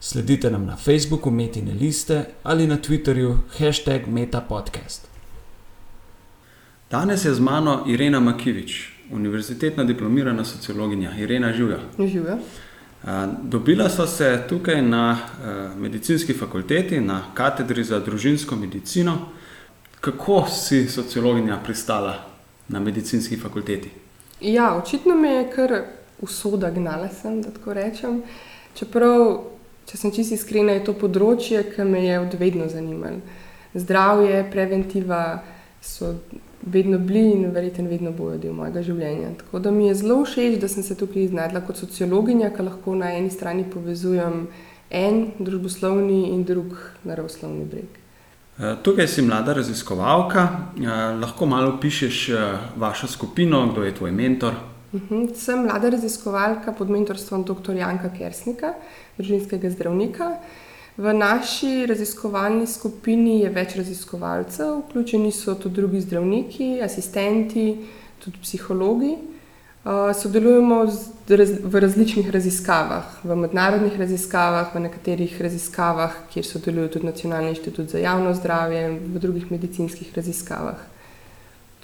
Sledite nam na Facebooku Metine liste ali na Twitterju hashtag MetaPodcast. Danes je z mano Irena Makivič, univerzitetna diplomirana sociologinja. Irena Živja. Živijo. Dobila so se tukaj na medicinski fakulteti, na katedri za družinsko medicino. Kako si sociologinja pristala na medicinski fakulteti? Ja, očitno me je kar usoda gnala, sem, da tako rečem. Čeprav če sem čisto iskrena, je to področje, ki me je od vedno zanimalo. Zdravje, preventiva so vedno bili in verjetno vedno bojo del mojega življenja. Tako da mi je zelo všeč, da sem se tukaj znašla kot sociologinja, ki lahko na eni strani povezujem en družboslovni in drug naravoslovni breg. Eh, tukaj si mlada raziskovalka, eh, lahko malo pišeš eh, vašo skupino, kdo je tvoj mentor. Uhum, sem mlada raziskovalka pod mentorstvom dr. Janka Kersnika, družinskega zdravnika. V naši raziskovalni skupini je več raziskovalcev, vključeni so tudi drugi zdravniki, asistenti, tudi psihologi. Uh, sodelujemo v različnih raziskavah, v mednarodnih raziskavah, v nekaterih raziskavah, kjer sodeluje tudi Nacionalni inštitut za javno zdravje, v drugih medicinskih raziskavah.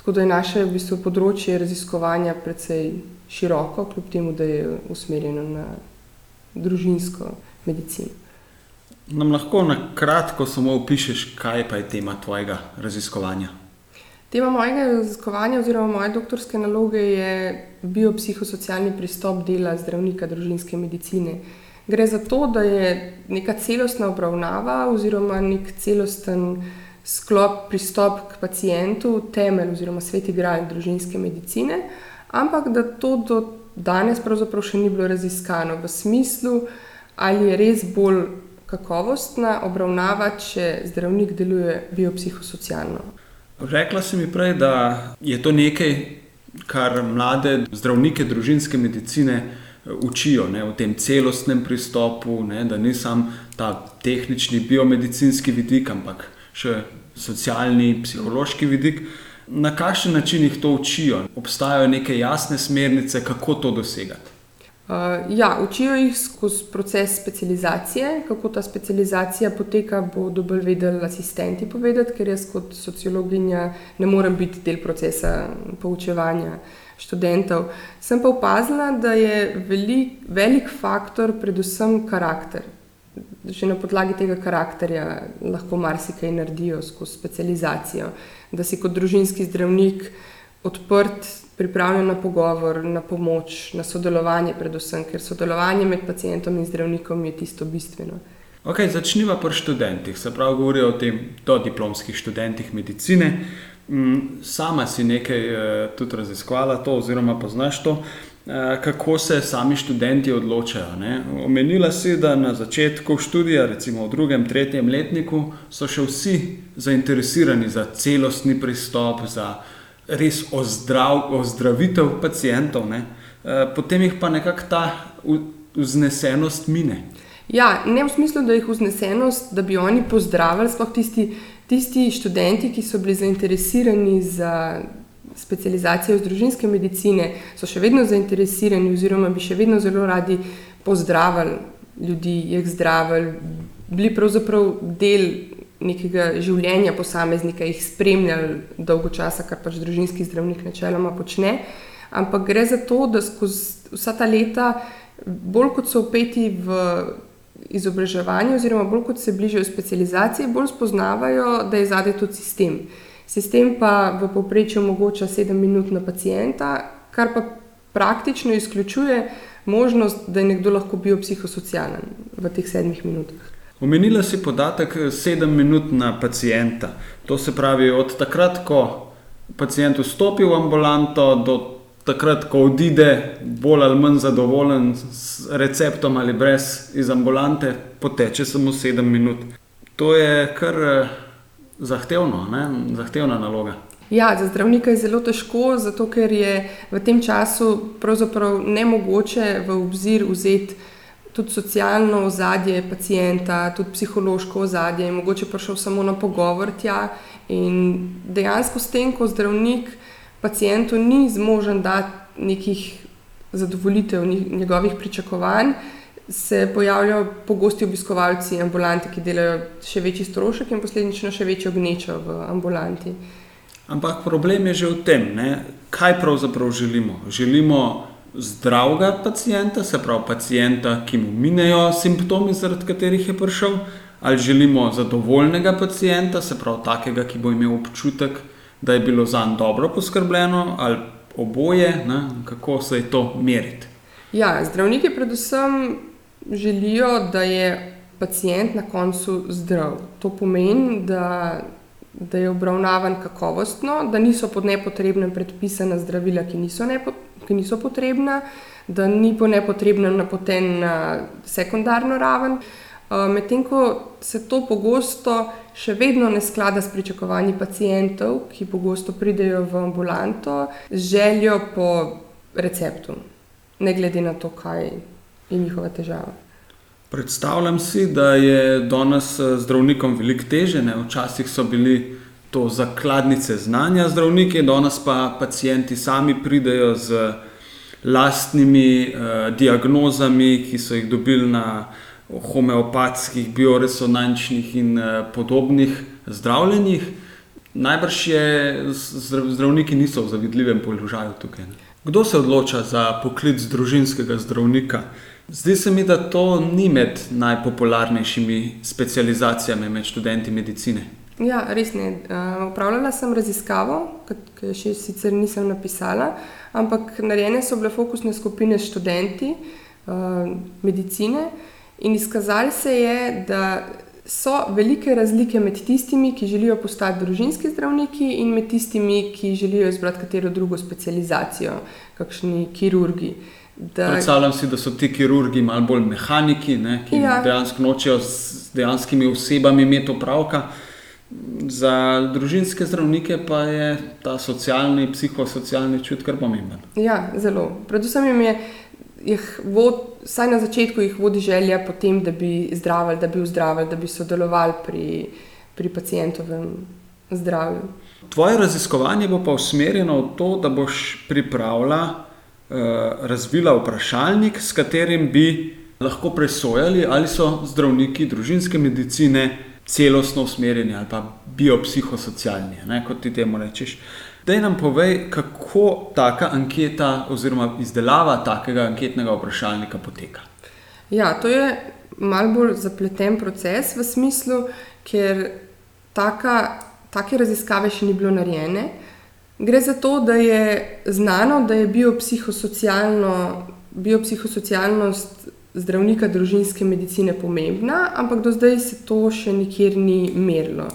Tako da je naše v bistvu, področje raziskovanja precej široko, kljub temu, da je usmerjeno na družinsko medicino. Nam lahko na kratko samo opišeš, kaj pa je tema tvojega raziskovanja? Tema mojega raziskovanja oziroma moje doktorske naloge je biopsihosocialni pristop dela zdravnika družinske medicine. Gre za to, da je neka celostna obravnava oziroma nek celosten sklop pristop k pacijentu temelj oziroma sveti gral družinske medicine, ampak da to do danes pravzaprav še ni bilo raziskano v smislu, ali je res bolj kakovostna obravnava, če zdravnik deluje biopsihosocialno. Rekla si mi prej, da je to nekaj, kar mlade zdravnike družinske medicine eh, učijo ne, v tem celostnem pristopu, ne, da ni samo ta tehnični biomedicinski vidik, ampak še socialni, psihološki vidik. Na kakšen način jih to učijo? Obstajajo neke jasne smernice, kako to dosegati? Uh, ja, učijo jih skozi proces specializacije. Kako ta specializacija poteka, bodo bolj vedeli asistenti povedati, ker jaz kot sociologinja ne morem biti del procesa poučevanja študentov. Sem pa opazila, da je velik, velik faktor predvsem karakter. Že na podlagi tega karakterja lahko marsikaj naredijo skozi specializacijo. Da si kot družinski zdravnik odprt, pripravljen na pogovor, na pomoč, na sodelovanje, predvsem, ker sodelovanje med pacijentom in zdravnikom je tisto bistveno. Okay, začniva pri študentih, se pravi, govorijo o tem, do diplomskih študentih medicine. Mm, sama si nekaj eh, tudi raziskovala, to, oziroma poznaš to. Eh, kako se sami študenti odločajo. Ne? Omenila si, da na začetku študija, recimo v drugem, tretjem letniku, so še vsi zainteresirani za celostni pristop, za res ozdrav, ozdravitev pacijentov, ne? Eh, potem jih pa nekako ta vznesenost mine. Ja, ne v smislu, da jih vznesenost, da bi oni pozdravili, sploh tisti, tisti študenti, ki so bili zainteresirani za specializacijo iz družinske medicine, so še vedno zainteresirani, oziroma bi še vedno zelo radi pozdravili ljudi, jih zdravili, bili pravzaprav del nekega življenja posameznika, jih spremljali dolgo časa, kar pač družinski zdravnik načeloma počne. Ampak gre za to, da skozi vsa ta leta, bolj kot so upeti v izobraževanje, oziroma bolj kot se bližajo specializaciji, bolj spoznavajo, da je zadaj tudi sistem. Sistem pa v povprečju omogoča 7 minut na pacijenta, kar pa praktično izključuje možnost, da je nekdo lahko bil psihosocialen v teh 7 minutah. Omenila si podatek 7 minut na pacijenta. To se pravi, od takrat, ko pacijent vstopi v ambulanto, do takrat, ko odide, bolj ali manj zadovoljen s receptom ali brez iz ambulante, poteče samo 7 minut. To je kar zahtevno, zahtevna naloga. Ja, za zdravnika je zelo težko, zato ker je v tem času pravzaprav nemogoče v obzir vzeti tudi socialno ozadje pacijenta, tudi psihološko ozadje. Je mogoče prišel samo na pogovor tja in dejansko s tem, ko zdravnik pacijentu ni zmožen dati nekih zadovoljitev njegovih pričakovanj, se pojavljajo pogosti obiskovalci ambulante, ki delajo še večji strošek in posledično še večjo gnečo v ambulanti. Ampak problem je že v tem, ne? kaj pravzaprav želimo. Želimo zdravega pacijenta, se pravi pacijenta, ki mu minejo simptomi, zaradi katerih je prišel, ali želimo zadovoljnega pacijenta, se pravi takega, ki bo imel občutek, da je bilo za njim dobro poskrbljeno, ali oboje, ne? kako se je to meriti. Ja, zdravniki predvsem želijo, da je pacijent na koncu zdrav. To pomeni, da, da je obravnavan kakovostno, da niso pod nepotrebnem predpisana zdravila, ki niso, nepo, ki niso potrebna, da ni po nepotrebnem napoten na sekundarno raven. Medtem ko se to pogosto še vedno ne sklada s pričakovanji pacijentov, ki pogosto pridejo v ambulanto z željo po receptu, ne glede na to, kaj je njihova težava. Predstavljam si, da je danes eh, zdravnikom veliko teže. Ne? Včasih so bili to zakladnice znanja zdravniki, danes pa pacijenti sami pridejo z lastnimi uh, diagnozami, ki so jih dobili na homeopatskih, bioresonančnih in uh, podobnih zdravljenjih. Najbrž je zdravniki niso v zavidljivem položaju tukaj. Kdo se odloča za poklic družinskega zdravnika? Zdi se mi, da to ni med najpopularnejšimi specializacijami med študenti medicine. Ja, res ne. Upravljala sem raziskavo, ki jo še sicer nisem napisala, ampak narejene so bile fokusne skupine študenti medicine in izkazali se je, da so velike razlike med tistimi, ki želijo postati družinski zdravniki, in med tistimi, ki želijo izbrati katero drugo specializacijo, kakšni kirurgi. Da... Predstavljam si, da so ti kirurgi malo bolj mehaniki, ne, ki ja. dejansko nočejo z dejanskimi osebami imeti opravka. Za družinske zdravnike pa je ta socialni, psihosocialni čut kar pomemben. Ja, zelo. Predvsem jim je, jih vod, vsaj na začetku, jih vodi želja po tem, da bi zdravili, da bi vzdravili, da bi sodelovali pri, pri pacijentovem zdravju. Tvoje raziskovanje bo pa usmerjeno v to, da boš pripravila Eh, razvila vprašalnik, s katerim bi lahko presojali, ali so zdravniki družinske medicine celostno usmerjeni ali pa biopsihosocialni, ne, kot ti temu rečeš. Da nam povej, kako taka anketa oziroma izdelava takega anketnega vprašalnika poteka. Ja, to je mal bolj zapleten proces v smislu, ker taka, take raziskave še ni bilo narejene. Gre za to, da je znano, da je biopsihosocialno, biopsihosocialnost zdravnika družinske medicine pomembna, ampak do zdaj se to še nikjer ni merilo.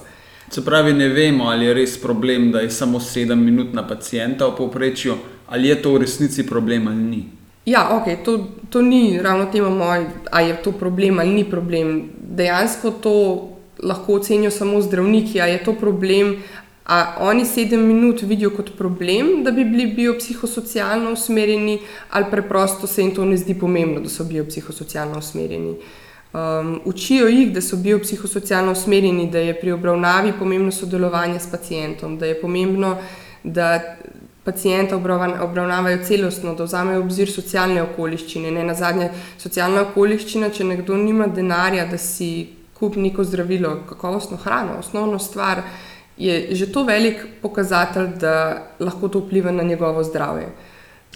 Se pravi, ne vemo, ali je res problem, da je samo sedem minut na pacijenta v povprečju, ali je to v resnici problem ali ni. Ja, ok, to, to ni ravno tema moj, ali je to problem ali ni problem. Dejansko to lahko ocenijo samo zdravniki, ali je to problem, A oni sedem minut vidijo kot problem, da bi bili biopsihosocialno usmerjeni, ali preprosto se jim to ne zdi pomembno, da so biopsihosocialno usmerjeni. Um, učijo jih, da so biopsihosocialno usmerjeni, da je pri obravnavi pomembno sodelovanje s pacijentom, da je pomembno, da pacijenta obravnavajo celostno, da vzamejo obzir socialne okoliščine. Ne na zadnje, socialna okoliščina, če nekdo nima denarja, da si kupi neko zdravilo, kakovostno hrano, osnovno stvar je že to velik pokazatelj, da lahko to vpliva na njegovo zdravje.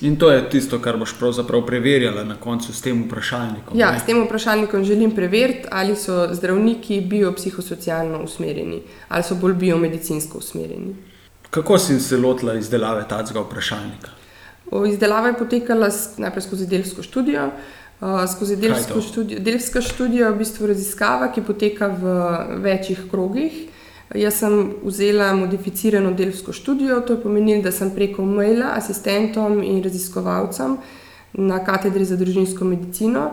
In to je tisto, kar boš pravzaprav preverjala na koncu s tem vprašalnikom. Ja, ne? s tem vprašalnikom želim preveriti, ali so zdravniki biopsihosocialno usmerjeni ali so bolj biomedicinsko usmerjeni. Kako si se lotila izdelave tega vprašalnika? Izdelava je potekala najprej skozi delsko študijo. Uh, skozi delsko študijo, delska študija je v bistvu raziskava, ki poteka v večjih krogih. Jaz sem vzela modificirano delsko študijo, to je pomenilo, da sem preko maila asistentom in raziskovalcem na katedri za družinsko medicino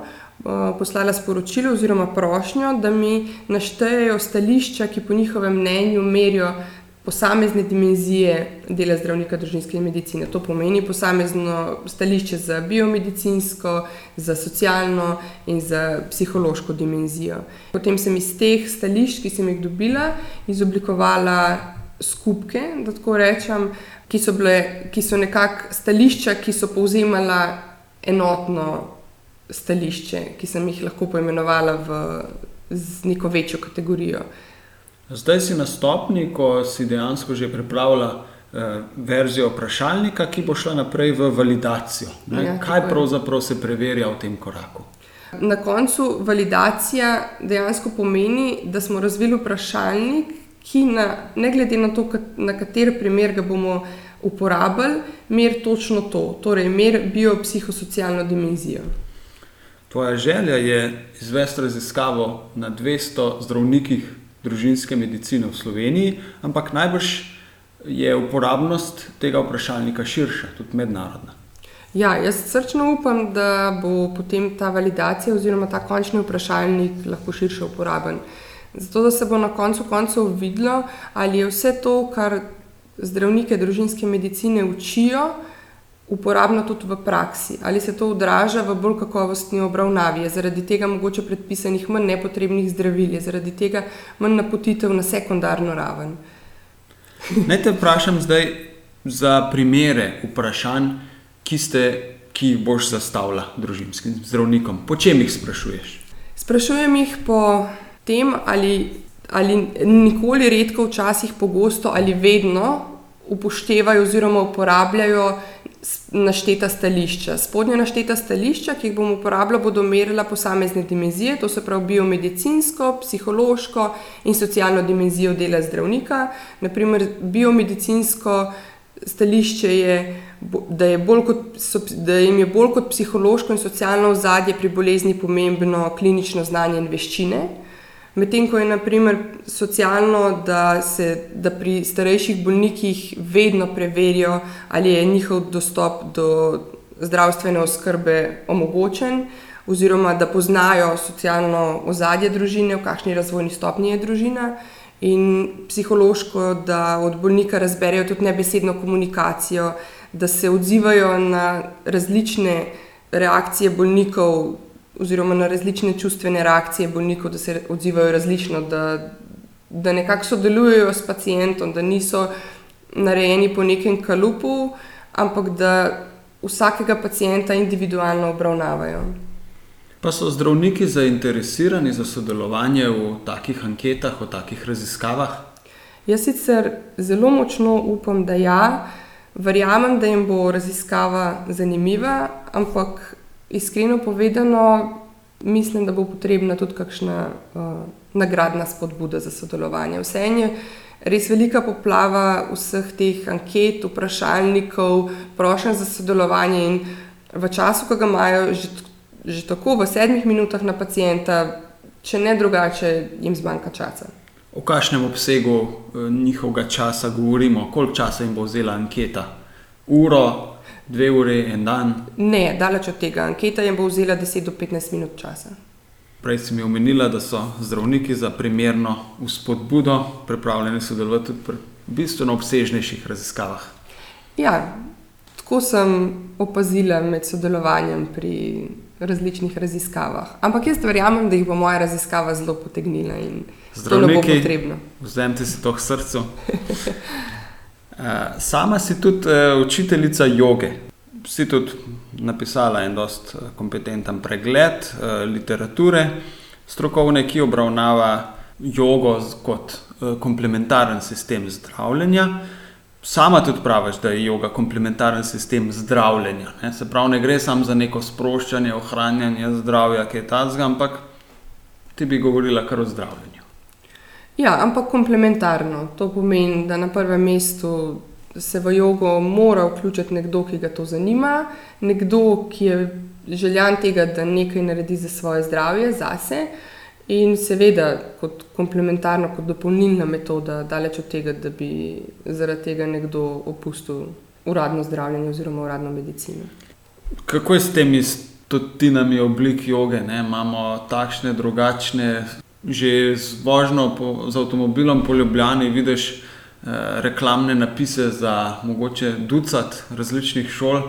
poslala sporočilo oziroma prošnjo, da mi naštejejo stališča, ki po njihovem mnenju merijo posamezne dimenzije dela zdravnika družinske medicine. To pomeni posamezno stališče za biomedicinsko, za socialno in za psihološko dimenzijo. Potem sem iz teh stališč, ki sem jih dobila, izoblikovala skupke, da tako rečem, ki so, bile, ki so nekako stališča, ki so povzemala enotno stališče, ki sem jih lahko poimenovala v neko večjo kategorijo. Zdaj si na stopni, ko si dejansko že pripravila eh, verzijo vprašalnika, ki bo šla naprej v validacijo. Ja, Kaj pravzaprav se preverja v tem koraku? Na koncu validacija dejansko pomeni, da smo razvili vprašalnik, ki na, ne glede na to, na kater primer ga bomo uporabljali, mer točno to, torej mer biopsihosocialno dimenzijo. Tvoja želja je izvesti raziskavo na 200 zdravnikih družinske medicine v Sloveniji, ampak najbrž je uporabnost tega vprašalnika širša, tudi mednarodna. Ja, jaz srčno upam, da bo potem ta validacija oziroma ta končni vprašalnik lahko širše uporaben. Zato, da se bo na koncu koncev videlo, ali je vse to, kar zdravnike družinske medicine učijo, uporabno tudi v praksi, ali se to odraža v bolj kakovostni obravnavi, je zaradi tega mogoče predpisanih manj nepotrebnih zdravil, je zaradi tega manj napotitev na sekundarno raven. Naj te vprašam zdaj za primere vprašanj, ki, ste, ki jih boš zastavila družinskim zdravnikom. Po čem jih sprašuješ? Sprašujem jih po tem, ali, ali nikoli, redko, včasih pogosto ali vedno upoštevajo oziroma uporabljajo našteta stališča. Spodnja našteta stališča, ki jih bom uporabljala, bodo merila posamezne dimenzije, to se pravi biomedicinsko, psihološko in socialno dimenzijo dela zdravnika. Naprimer, biomedicinsko stališče je, da, je kot, da jim je bolj kot psihološko in socialno ozadje pri bolezni pomembno klinično znanje in veščine. Medtem ko je naprimer socialno, da se da pri starejših bolnikih vedno preverijo, ali je njihov dostop do zdravstvene oskrbe omogočen, oziroma da poznajo socialno ozadje družine, v kakšni razvojni stopnji je družina, in psihološko, da od bolnika razberejo tudi nebesedno komunikacijo, da se odzivajo na različne reakcije bolnikov oziroma na različne čustvene reakcije bolnikov, da se odzivajo različno, da, da nekako sodelujejo s pacijentom, da niso narejeni po nekem kalupu, ampak da vsakega pacijenta individualno obravnavajo. Pa so zdravniki zainteresirani za sodelovanje v takih anketah, v takih raziskavah? Jaz sicer zelo močno upam, da ja, verjamem, da jim bo raziskava zanimiva, ampak iskreno povedano, mislim, da bo potrebna tudi kakšna uh, nagradna spodbuda za sodelovanje. Vse je res velika poplava vseh teh anket, vprašalnikov, prošenj za sodelovanje in v času, ko ga imajo že, že tako v sedmih minutah na pacijenta, če ne drugače, jim zmanjka časa. O kakšnem obsegu eh, njihovega časa govorimo, koliko časa jim bo vzela anketa? Uro, dve uri, en dan? Ne, daleč od tega. Anketa jim bo vzela 10 do 15 minut časa. Prej si mi omenila, da so zdravniki za primerno vzpodbudo pripravljeni sodelovati tudi pri bistveno obsežnejših raziskavah. Ja, tako sem opazila med sodelovanjem pri različnih raziskavah. Ampak jaz verjamem, da jih bo moja raziskava zelo potegnila in zelo bo potrebno. Vzemite si to k srcu. Eh, sama si tudi uh, učiteljica joge. Si tudi napisala en dost eh, kompetenten pregled literature strokovne, ki obravnava jogo kot komplementaren sistem zdravljenja. Sama tudi praviš, da je joga komplementaren sistem zdravljenja. Ne? Se pravi, ne gre samo za neko sproščanje, ohranjanje zdravja, ki je ta zga, ampak ti bi govorila kar o zdravljenju. Ja, ampak komplementarno. To pomeni, da na prvem mestu se v jogo mora vključiti nekdo, ki ga to zanima, nekdo, ki je željan tega, da nekaj naredi za svoje zdravje, zase. In seveda, kot komplementarno, kot dopolnilna metoda, daleč od tega, da bi zaradi tega nekdo opustil uradno zdravljenje oziroma uradno medicino. Kako je s temi tudi ti nami oblik joge, ne? imamo takšne, drugačne, že z vožnjo po, z avtomobilom po Ljubljani vidiš eh, reklamne napise za mogoče ducat različnih šol.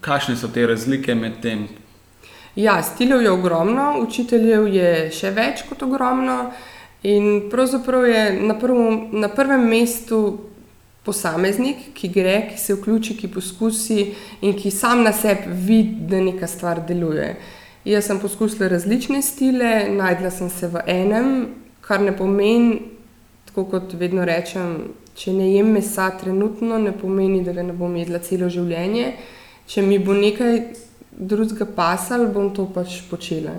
Kakšne so te razlike med tem? Ja, stilov je ogromno, učiteljev je še več kot ogromno. In pravzaprav je na, prvom, na prvem mestu posameznik, ki gre, ki se vključi, ki poskusi in ki sam na sebi vidi, da neka stvar deluje. Jaz sem poskusila različne stile, najdla sem se v enem, kar ne pomeni, tako kot vedno rečem, če ne jem mesa trenutno, ne pomeni, da ga ne bom jedla celo življenje. Če mi bo nekaj drugega pasal, bom to pač počela.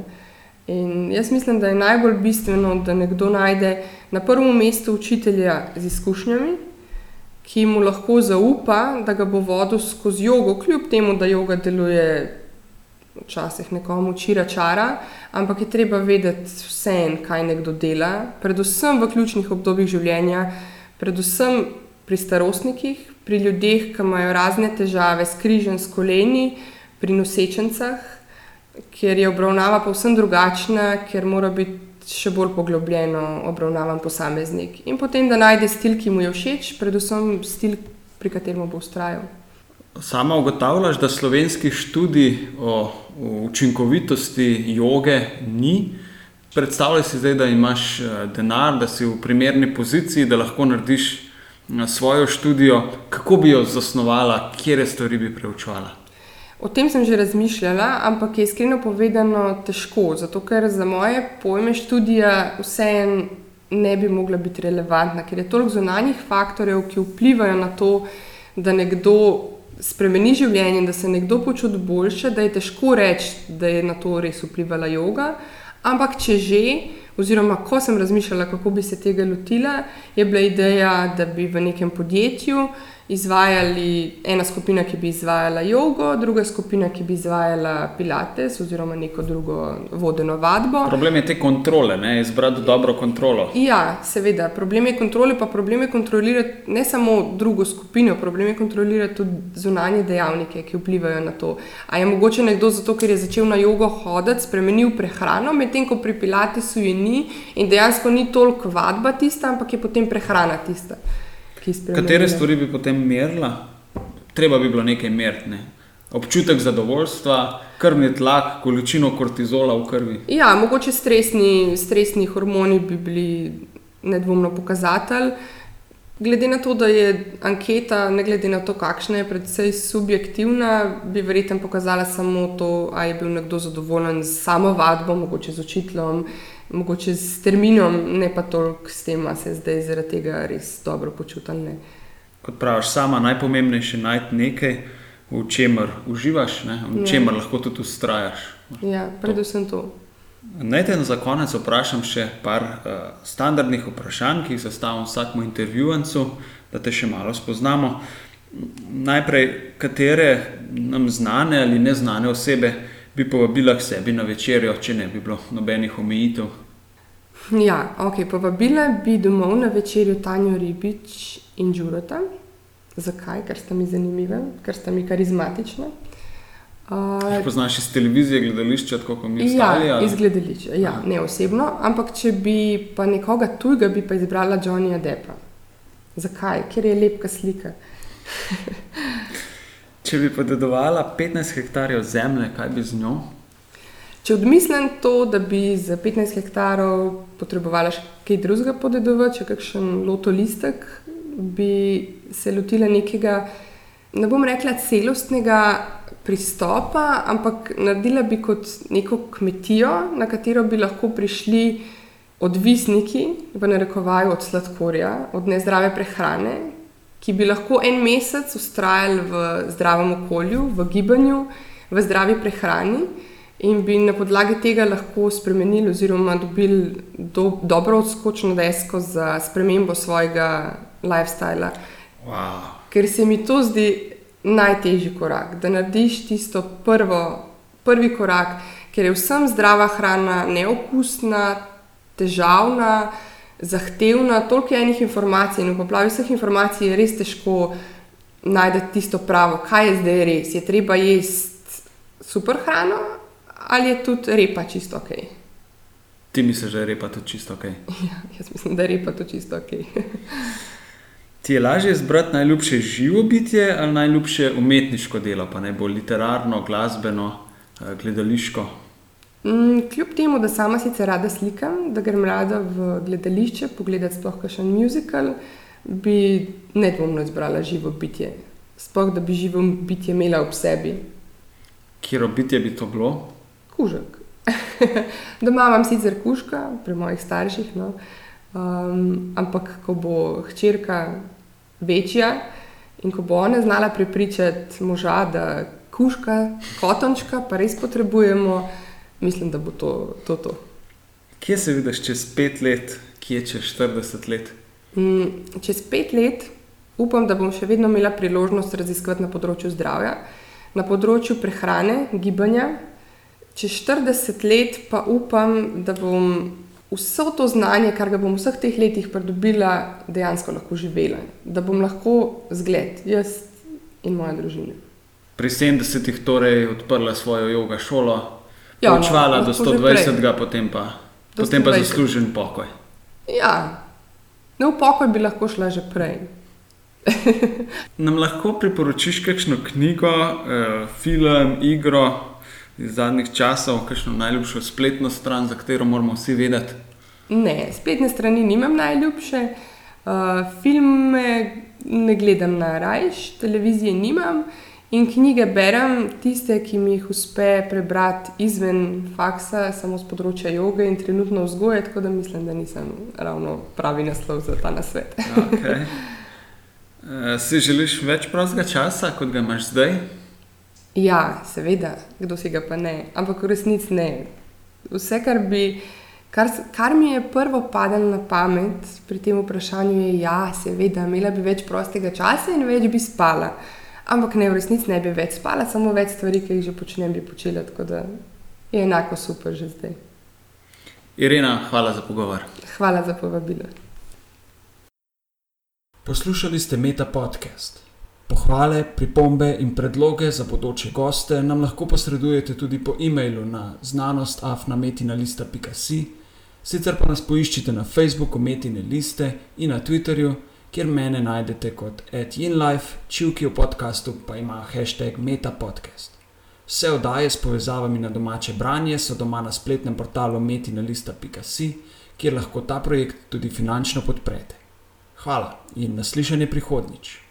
In jaz mislim, da je najbolj bistveno, da nekdo najde na prvem mestu učitelja z izkušnjami, ki mu lahko zaupa, da ga bo vodil skozi jogo, kljub temu, da joga deluje včasih nekomu čira čara, ampak je treba vedeti vse en, kaj nekdo dela, predvsem v ključnih obdobjih življenja, predvsem pri starostnikih, pri ljudeh, ki imajo razne težave s križem, s koleni, pri nosečencah, ker je obravnava povsem drugačna, ker mora biti še bolj poglobljeno obravnavan posameznik. In potem, da najde stil, ki mu je všeč, predvsem stil, pri katerem bo ustrajal. Sama ugotavljaš, da slovenski študij o učinkovitosti joge ni. Predstavljaj si zdaj, da imaš eh, denar, da si v primerni poziciji, da lahko narediš eh, svojo študijo. Kako bi jo zasnovala, kje stvari bi preučevala? O tem sem že razmišljala, ampak je iskreno povedano težko, zato ker za moje pojme študija vseeno ne bi mogla biti relevantna, ker je toliko zunanjih faktorjev, ki vplivajo na to, da nekdo spremeni življenje, da se nekdo počuti boljše, da je težko reči, da je na to res vplivala yoga. Ampak če že, oziroma ko sem razmišljala, kako bi se tega lotila, je bila ideja, da bi v nekem podjetju izvajali ena skupina, ki bi izvajala jogo, druga skupina, ki bi izvajala pilates oziroma neko drugo vodeno vadbo. Problem je te kontrole, ne? izbrati dobro kontrolo. Ja, seveda, problem je kontrole, pa problem je kontrolirati ne samo drugo skupino, problem je kontrolirati tudi zunanje dejavnike, ki vplivajo na to. A je mogoče nekdo zato, ker je začel na jogo hoditi, spremenil prehrano, medtem ko pri pilatesu je ni in dejansko ni toliko vadba tista, ampak je potem prehrana tista ki spremlja. Katere stvari bi potem merila? Treba bi bilo nekaj meriti. Ne? Občutek zadovoljstva, krvni tlak, količino kortizola v krvi. Ja, mogoče stresni, stresni hormoni bi bili nedvomno pokazatelj. Glede na to, da je anketa, ne glede na to, kakšna je, predvsej subjektivna, bi verjetno pokazala samo to, ali je bil nekdo zadovoljen z samo vadbo, mogoče z učiteljem, mogoče s terminom, ne pa toliko s tem, da se zdaj zaradi tega res dobro počutim. Kot praviš, sama najpomembnejše je najti nekaj, v čemer uživaš, ne? v ja. čemer lahko tudi ustrajaš. Ja, predvsem to. Naj te za konec vprašam še par uh, standardnih vprašanj, ki jih zastavim vsakmu intervjuvancu, da te še malo spoznamo. Najprej, katere nam znane ali neznane osebe bi povabila k sebi na večerjo, če ne bi bilo nobenih omejitev. Ja, ok, povabila bi domov na večerjo Tanjo Ribič in Đurota. Zakaj? Ker sta mi zanimive, ker sta mi karizmatične. Uh, poznaš iz televizije, gledališča, tako kot mi ja, ostali? Ja, iz gledališča, ja, ne osebno, ampak če bi pa nekoga tujega, bi pa izbrala Johnnyja Deppa. Zakaj? Ker je lepka slika. Če bi podedovala 15 hektarjev zemlje, kaj bi z njo? Če odmislim to, da bi za 15 hektarov potrebovala še kaj drugega podedovati, če kakšen loto listek, bi se lotila nekega, ne bom rekla celostnega pristopa, ampak naredila bi kot neko kmetijo, na katero bi lahko prišli odvisniki, v narekovaju od sladkorja, od nezdrave prehrane, ki bi lahko en mesec ustrajali v zdravem okolju, v gibanju, v zdravi prehrani in bi na podlagi tega lahko spremenili oziroma dobili do, dobro odskočno desko za spremembo svojega lifestyla. Wow. Ker se mi to zdi najtežji korak, da narediš tisto prvo, prvi korak, ker je vsem zdrava hrana, neokusna, težavna zahtevna, toliko enih informacij in v poplavi vseh informacij je res težko najti tisto pravo, kaj je zdaj res. Je treba jesti super hrano, ali je tudi repa čisto ok. Ti misliš, da je repa tudi čisto ok? Ja, jaz mislim, da je repa tudi čisto ok. Ti je lažje izbrati najljubše živo bitje ali najljubše umetniško delo, pa naj bo literarno, glasbeno, eh, gledališko. Mm, kljub temu, da sama sicer rada slikam, da grem rada v gledališče pogledati sploh kakšen muzikal, bi nedvomno izbrala živo bitje. Sploh da bi živo bitje imela ob sebi. Kjer bitje bi to bilo? Kužek. Doma imam sicer kužka, pri mojih starših, no. um, ampak ko bo hčerka večja in ko bo ona znala prepričati moža, da kužka, kotončka, pa res potrebujemo, mislim, da bo to to. to. Kje se vidiš čez pet let, kje čez 40 let? Mm, čez pet let upam, da bom še vedno imela priložnost raziskovati na področju zdravja, na področju prehrane, gibanja. Čez 40 let pa upam, da bom vso to znanje, kar ga bom v vseh teh letih pridobila, dejansko lahko živela. Da bom lahko zgled, jaz in moja družina. Pri 70-ih torej odprla svojo jogo šolo, Ja, no, učvala do lahko že 120, prej. potem pa, Do potem pa 120. zaslužen pokoj. Ja, no, v pokoj bi lahko šla že prej. Nam lahko priporočiš kakšno knjigo, eh, film, igro iz zadnjih časov, kakšno najljubšo spletno stran, za katero moramo vsi vedeti? Ne, spletne strani nimam najljubše, uh, filme ne gledam na rajš, televizije nimam in knjige berem, tiste, ki mi jih uspe prebrati izven faksa, samo z področja joge in trenutno vzgoje, tako da mislim, da nisem ravno pravi naslov za ta nasvet. Okay. Eh, Si želiš več prostega časa, kot ga imaš zdaj? Ja, seveda, kdo si ga pa ne, ampak v resnici ne. Vse, kar, bi, kar, kar mi je prvo padalo na pamet pri tem vprašanju, je, ja, seveda, imela bi več prostega časa in več bi spala. Ampak ne, v resnici ne bi več spala, samo več stvari, ki jih že počnem, bi počela, tako da je enako super že zdaj. Irena, hvala za pogovor. Hvala za povabilo. Poslušali ste Meta podcast. Pohvale, pripombe in predloge za bodoče goste nam lahko posredujete tudi po e-mailu na znanostafnametinalista.si, sicer pa nas poiščite na Facebooku Metine liste in na Twitterju, kjer mene najdete kot @inlife, čivki v podkastu pa ima hashtag metapodcast. Vse oddaje s povezavami na domače branje so doma na spletnem portalu metinalista.si, kjer lahko ta projekt tudi finančno podprete. Hvala in naslišanje prihodnjič.